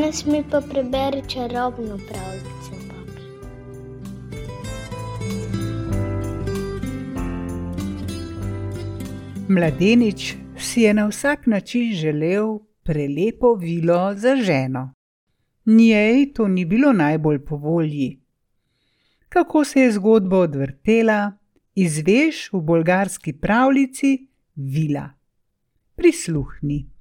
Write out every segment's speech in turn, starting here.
Danes mi pa preberi čarobno pravljico. Mladenič si je na vsak način želel prelepo vilo za ženo. Njej to ni bilo najbolj po volji. Kako se je zgodba odvrtela, izveš v bolgarski pravljici Vila. Prisluhni.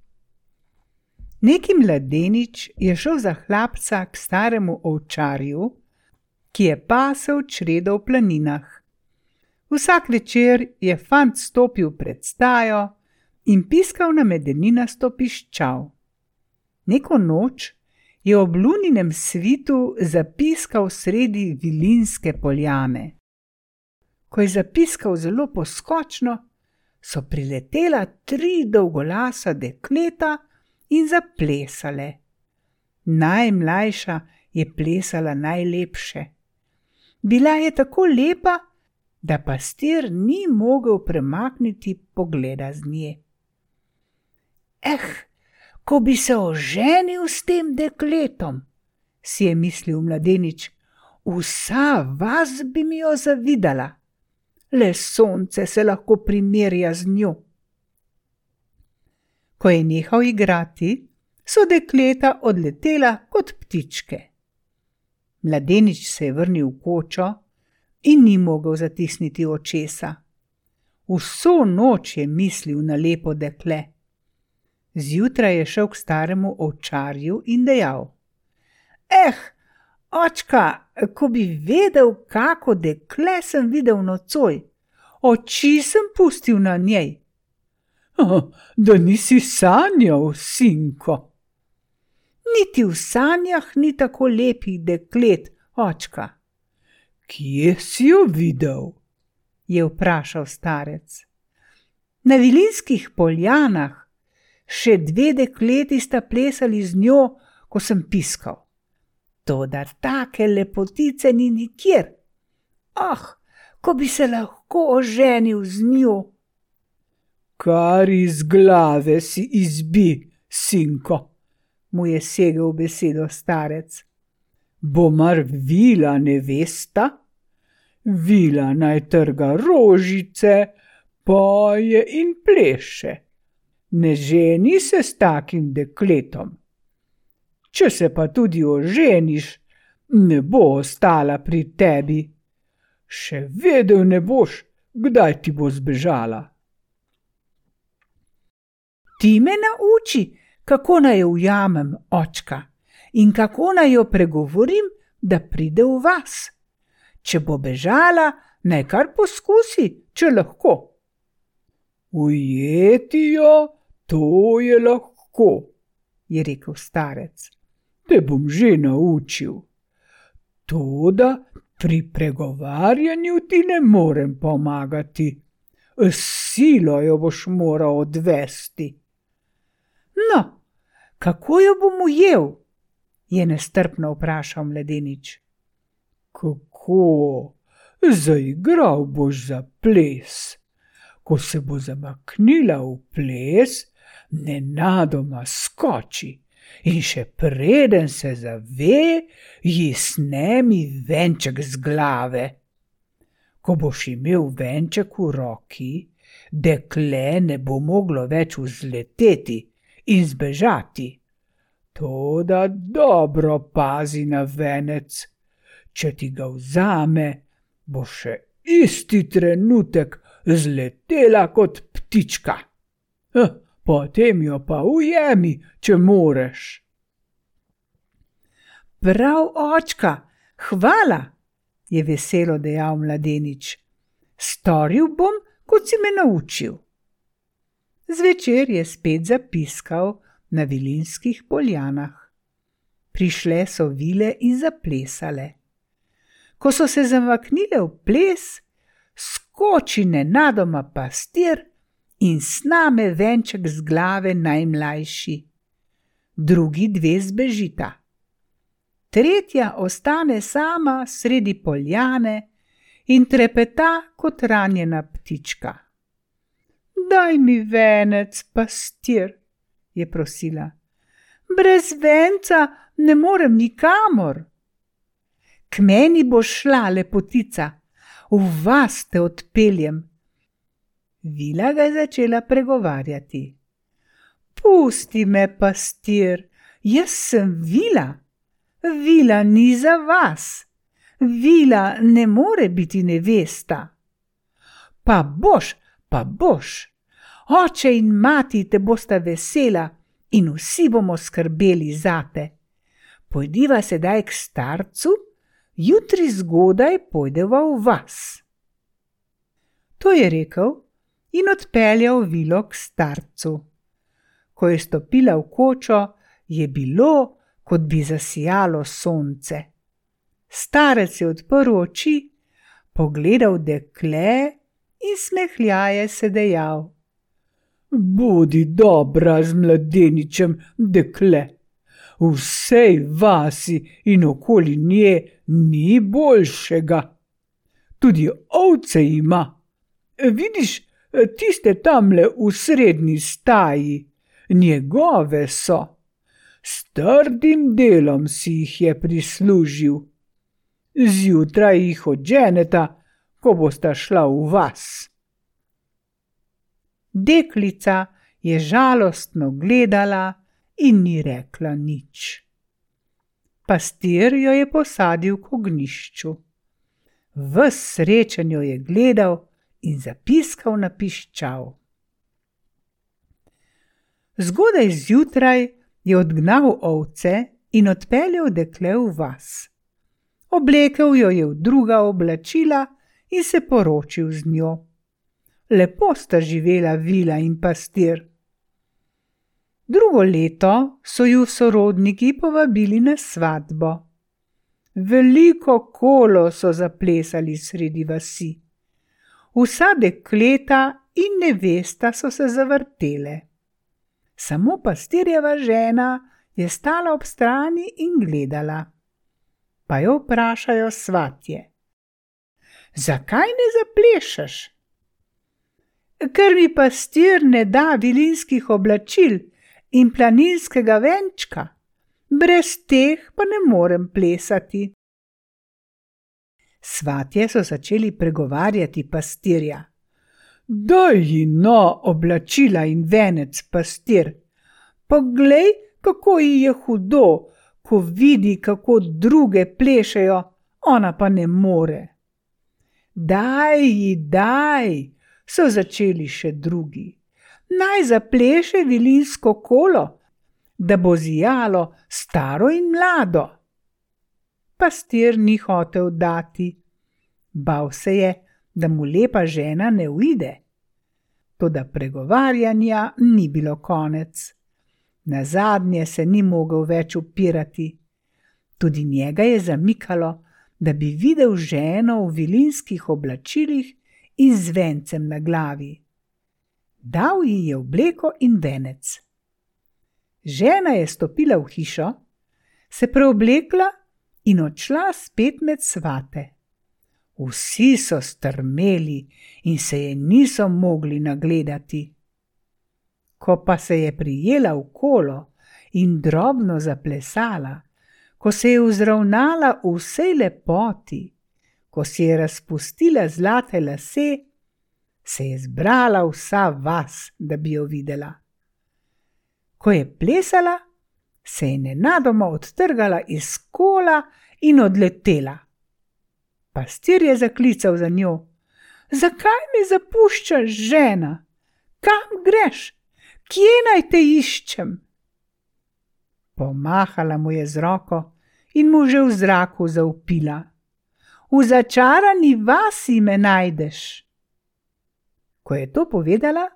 Neki mladenič je šel za hlapca k staremu ovčarju, ki je pasel čredo v planinah. Vsak večer je fant stopil pred stajo in piskal na medeninasto piščal. Neko noč je ob luninem svitu zapiskal sredi vilinske poljane. Ko je zapiskal zelo poskočno, so priletela tri dolgolasa dekleta in zaplesale. Najmlajša je plesala najlepše. Bila je tako lepa, da pastir ni mogel premakniti pogleda z nje. Eh, ko bi se oženil s tem dekletom, si je mislil mladenič, vsa vas bi mi jo zavidala, le sonce se lahko primerja z njo. Ko je nehal igrati, so dekleta odletela kot ptičke. Mladenič se je vrnil v kočo in ni mogel zatisniti očesa. Vso noč je mislil na lepo dekle. Zjutraj je šel k staremu ovčarju in dejal: Eh, očka, ko bi vedel, kako dekle sem videl nocoj, oči sem pustil na njej. Da nisi sanjal, sinko. Niti v sanjah ni tako lepih deklet, očka. Kje si jo videl? je vprašal starec. Na vilinskih poljanah, še dve dekleti sta plesali z njo, ko sem piskal. Toda take lepotice ni nikjer. Ah, ko bi se lahko oženil z njo. Kar iz glave si izbi, sinko, mu je segel besedo starec. Bo mar vila nevesta? Vila naj trga rožice, poje in pleše. Ne ženi se s takim dekletom. Če se pa tudi oženiš, ne bo ostala pri tebi. Še vedel ne boš, kdaj ti bo zbežala. Ti me nauči, kako naj jo ujamem, očka, in kako naj jo pregovorim, da pride v vas. Če bo bežala, naj kar poskusi, če lahko. Ujeti jo, to je lahko, je rekel starec. Te bom že naučil. Toda pri pregovarjanju ti ne morem pomagati. S silo jo boš moral odvesti. No, kako jo bom ujel? je nestrpno vprašal mladenič. Kako? Zaigral boš za ples. Ko se bo zamaknila v ples, nenadoma skoči in še preden se zave, ji snemi venček z glave. Ko boš imel venček v roki, dekle ne bo moglo več vzleteti in zbežati. Toda dobro pazi na venec, če ti ga vzame, bo še isti trenutek zletela kot ptička. Eh, potem jo pa ujemi, če moreš. Prav, očka, hvala, je veselo dejal mladenič. Storil bom, kot si me naučil. Zvečer je spet zapiskal na vilinskih poljanah. Prišle so vile in zaplesale. Ko so se zamaknile v ples, skoči nenadoma pastir in sname venček z glave najmlajši. Drugi dve zbežita. Tretja ostane sama sredi poljane in trepeta kot ranjena ptička. Daj mi venec, pastir, je prosila. Brez venca ne morem nikamor. K meni bo šla lepotica, v vas te odpeljem. Vila ga je začela pregovarjati. Pusti me, pastir, jaz sem vila. Vila ni za vas. Vila ne more biti nevesta. Pa boš, pa boš. Oče in mati te bosta vesela in vsi bomo skrbeli zate. Pojdiva sedaj k starcu, jutri zgodaj pojdeva v vas. To je rekel in odpeljal vilo k starcu. Ko je stopila v kočo, je bilo, kot bi zasijalo sonce. Starec je odprl oči, pogledal dekle in smehljaje se dejal: Bodi dobra z mladeničem, dekle. V vsej vasi in okoli nje ni boljšega. Tudi ovce ima. Vidiš, tiste tamle v srednji staji, njegove so. S trdim delom si jih je prislužil. Zjutraj jih odženeta, ko bosta šla v vas. Deklica je žalostno gledala in ni rekla nič. Pastir jo je posadil k ognišču. V srečanju je gledal in zapiskal na piščal. Zgodaj zjutraj je odgnal ovce in odpeljal dekle v vas. Oblekel jo je v druga oblačila in se poročil z njo. Lepo sta živela vila in pastir. Drugo leto so ju sorodniki povabili na svatbo. Veliko kolo so zaplesali sredi vasi. Vsa dekleta in nevesta so se zavrtele. Samo pastirjeva žena je stala ob strani in gledala. Pa jo vprašajo svatje: Zakaj ne zaplešeš? Ker mi pastir ne da vilinskih oblačil in planinskega venčka, brez teh pa ne morem plesati. Svatje so začeli pregovarjati pastirja. Daj ji no oblačila in venec, pastir. Poglej, kako ji je hudo, ko vidi, kako druge plešejo, ona pa ne more. Daj ji, daj, so začeli še drugi. Naj zapleše vilinsko kolo, da bo zijalo staro in mlado. Pastir ni hotel dati, bal se je, da mu lepa žena ne uide. Toda pregovarjanja ni bilo konec. Na zadnje se ni mogel več upirati. Tudi njega je zamikalo, da bi videl ženo v vilinskih oblačilih in z vencem na glavi. Dal ji je obleko in venec. Žena je stopila v hišo, se preoblekla in odšla spet med svate. Vsi so strmeli in se je niso mogli nagledati. Ko pa se je prijela v kolo in drobno zaplesala, ko se je vzravnala v vsej lepoti, ko si je razpustila zlate lase, se je zbrala vsa vas, da bi jo videla. Ko je plesala, se je nenadoma odtrgala iz kola in odletela. Pastir je zaklical za njo: Zakaj me zapuščaš, žena? Kam greš? Kje naj te iščem? Pomahala mu je z roko in mu že v zraku zaupila v začarani vasi me najdeš. Ko je to povedala,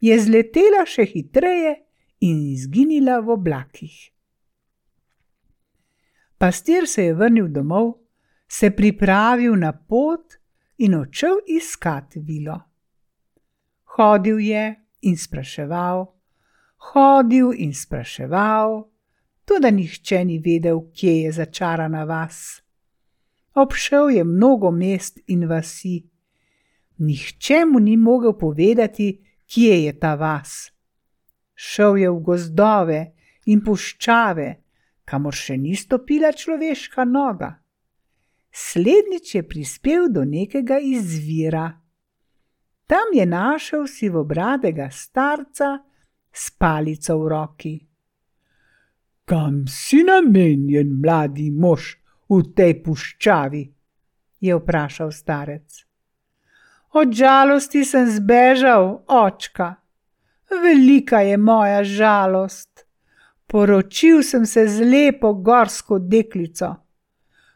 je zletela še hitreje in izginila v oblakih. Pastir se je vrnil domov, se pripravil na pot in odšel iskat vilo. Hodil je in spraševal, hodil in spraševal, tudi nihče ni vedel, kje je začarana vas. Obšel je mnogo mest in vasi. Nihče mu ni mogel povedati, kje je ta vas. Šel je v gozdove in puščave, kamor še ni stopila človeška noga. Slednjič je prispel do nekega izvira. Tam je našel sivobradega starca s palico v roki. Kam si namenjen, mladi mož, v tej puščavi? je vprašal starec. Od žalosti sem zbežal, očka. Velika je moja žalost. Poročil sem se z lepo gorsko deklico.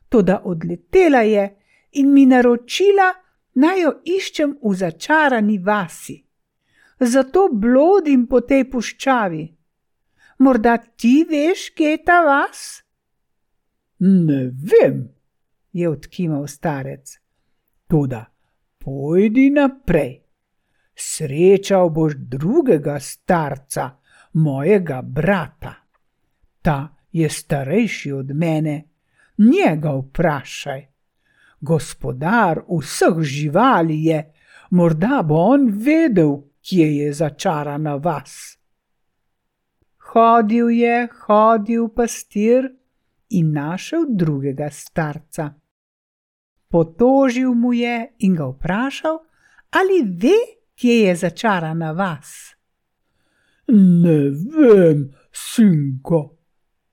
Toda odletela je in mi naročila, naj jo iščem v začarani vasi. Zato blodim po tej puščavi. Morda ti veš, kje je ta vas? Ne vem, je odkimal starec. Toda pojdi naprej. Srečal boš drugega starca, mojega brata. Ta je starejši od mene, njega vprašaj. Gospodar vseh živali je, morda bo on vedel, kje je začarana vas. Hodil je, hodil pastir in našel drugega starca potožil mu je in ga vprašal, ali ve, kje je začarana vas. Ne vem, sinko,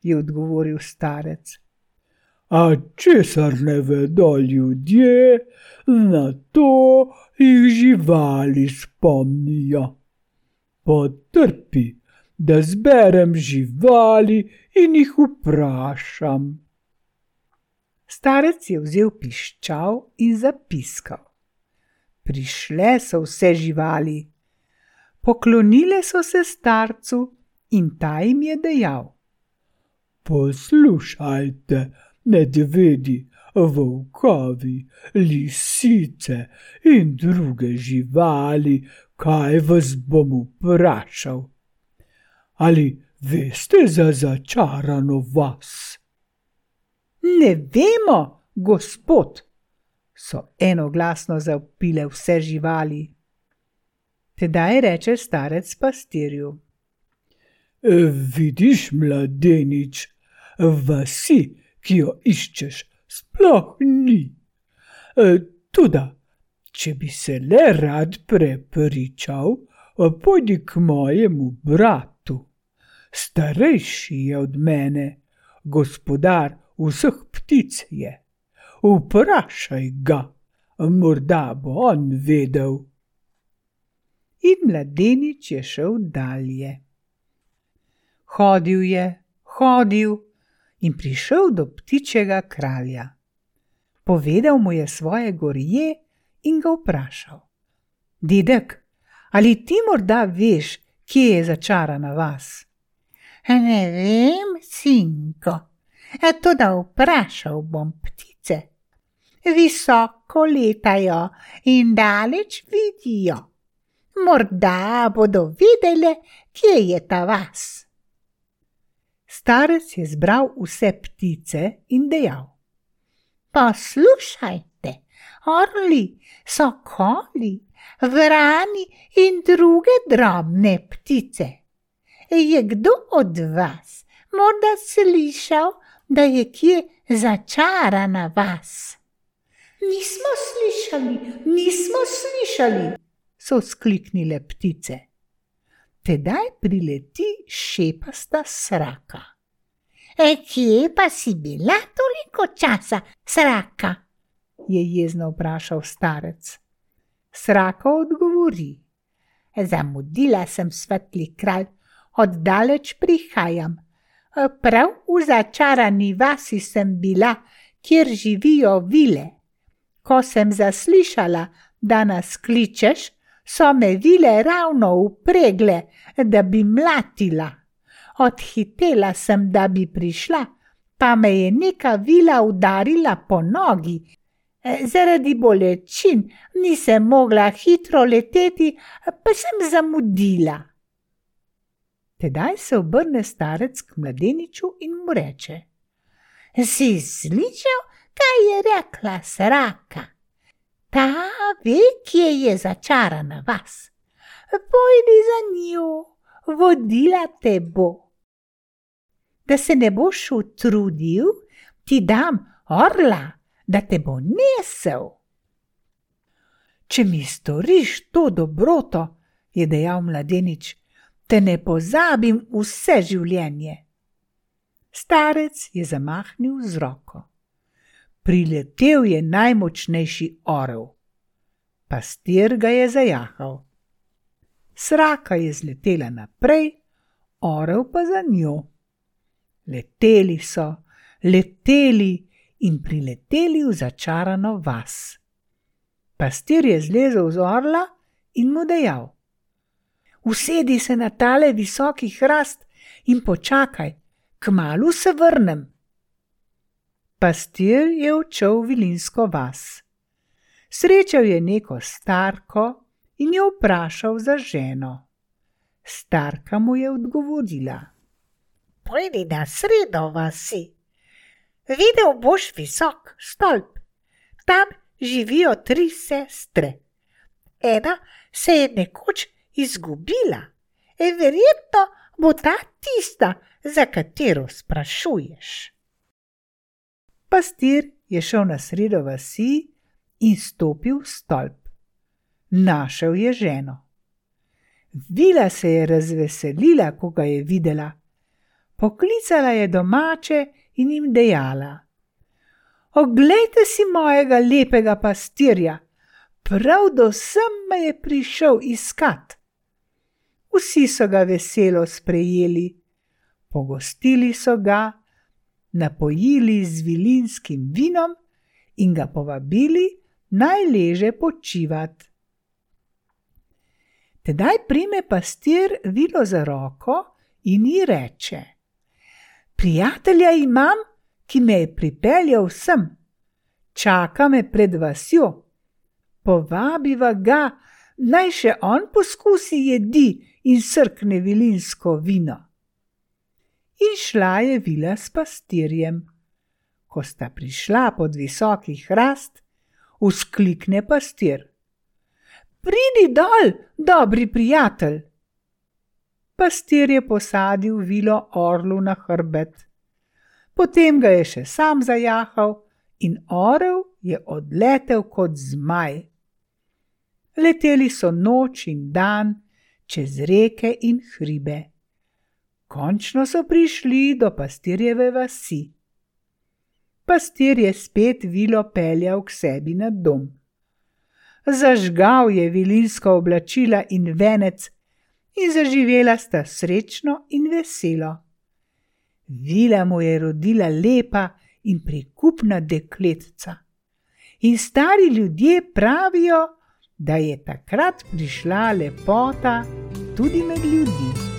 je odgovoril starec. A česar ne vedo ljudje, na to jih živali spomnijo. Potrpi, da zberem živali in jih vprašam. Starec je vzel piščal in zapiskal. Prišle so vse živali, poklonile so se starcu in ta jim je dejal: Poslušajte, medvedi, volkovi, lisice in druge živali, kaj vas bom vprašal. Ali veste za začarano vas? Ne vemo, gospod, so enoglasno zapile vse živali. Tedaj reče starec pastirju: e, Vidiš, mladenič, vasi, ki jo iščeš, sploh ni. E, tudi, če bi se le rad prepričal, pojdi k mojemu bratu. Starejši je od mene, gospodar vseh ptic je. Vprašaj ga, morda bo on vedel. In mladenič je šel dalje. Hodil je, hodil in prišel do ptičjega kralja. Povedal mu je svoje gorje in ga vprašal: Dedek, ali ti morda veš, kje je začarana vas? Ne vem, sinko, E tudi vprašal bom ptice. Visoko letajo in daleč vidijo. Morda bodo videli, kje je ta vas. Starec je zbral vse ptice in dejal: Poslušajte, orli, sokoli, vrani in druge drobne ptice. Je kdo od vas morda slišal, da je kje začarana vas. Nismo slišali, nismo slišali, so skliknile ptice. Tedaj prileti šepasta sraka. E, kje pa si bila toliko časa, sraka? je jezno vprašal starec. Sraka odgovori: Zamudila sem svetli kralj, oddaleč prihajam, prav v začarani vasi sem bila, kjer živijo vile. Ko sem zaslišala, da nas kličeš, so me vile ravno upregle, da bi mlatila. Odhitela sem, da bi prišla, pa me je neka vila udarila po nogi. Zaradi bolečin nisem mogla hitro leteti, pa sem zamudila. Tedaj se obrne starec k mladeniču in mu reče: Si slišal, kaj je rekla sraka? Ta ve, kje je začarana vas. Pojdi za njo, vodila te bo. da se ne boš utrudil, ti dam orla, da te bo nesel. Če mi storiš to dobroto, je dejal mladenič, te ne pozabim vse življenje. Starec je zamahnil z roko. Priletel je najmočnejši orel. Pastir ga je zajahal. Sraka je zletela naprej, orel pa za njo. Leteli so, leteli in prileteli v začarano vas. Pastir je zlezel z orla in mu dejal: Usedi se na tale visoki hrast in počakaj, kmalu se vrnem. Pastir je odšel v Vilinsko vas. Srečal je neko starko in jo vprašal za ženo. Starka mu je odgovorila: Pojdi na sredo vasi. Videl boš visok stolp. Tam živijo tri sestre. Ena se je nekoč izgubila, in verjetno bo ta tista, za katero sprašuješ. Pastir je šel na sredo vasi in stopil v stolp. Našel je ženo. Vila se je razveselila, ko ga je videla. Poklicala je domače in jim dejala: Oglejte si mojega lepega pastirja, prav do sem me je prišel iskat. Vsi so ga veselo sprejeli, pogostili so ga, napojili z vilinskim vinom in ga povabili naj leže počivati. Tedaj prime pastir vilo za roko in ji reče: Prijatelja imam, ki me je pripeljal sem, čaka me pred vasjo. Povabiva ga, naj še on poskusi jedi in srkne vilinsko vino. In šla je vila s pastirjem. Ko sta prišla pod visoki hrast, usklikne pastir. Pridi dol, dobri prijatelj. Pastir je posadil vilo orlu na hrbet. Potem ga je še sam zajahal in orel je odletel kot zmaj. Leteli so noč in dan čez reke in hribe. Končno so prišli do pastirjeve vasi. Pastir je spet vilo peljal k sebi na dom zažgal je vilinska oblačila in venec, in zaživela sta srečno in veselo. Vila mu je rodila lepa in prikupna dekletca. In stari ljudje pravijo, da je takrat prišla lepota tudi med ljudmi.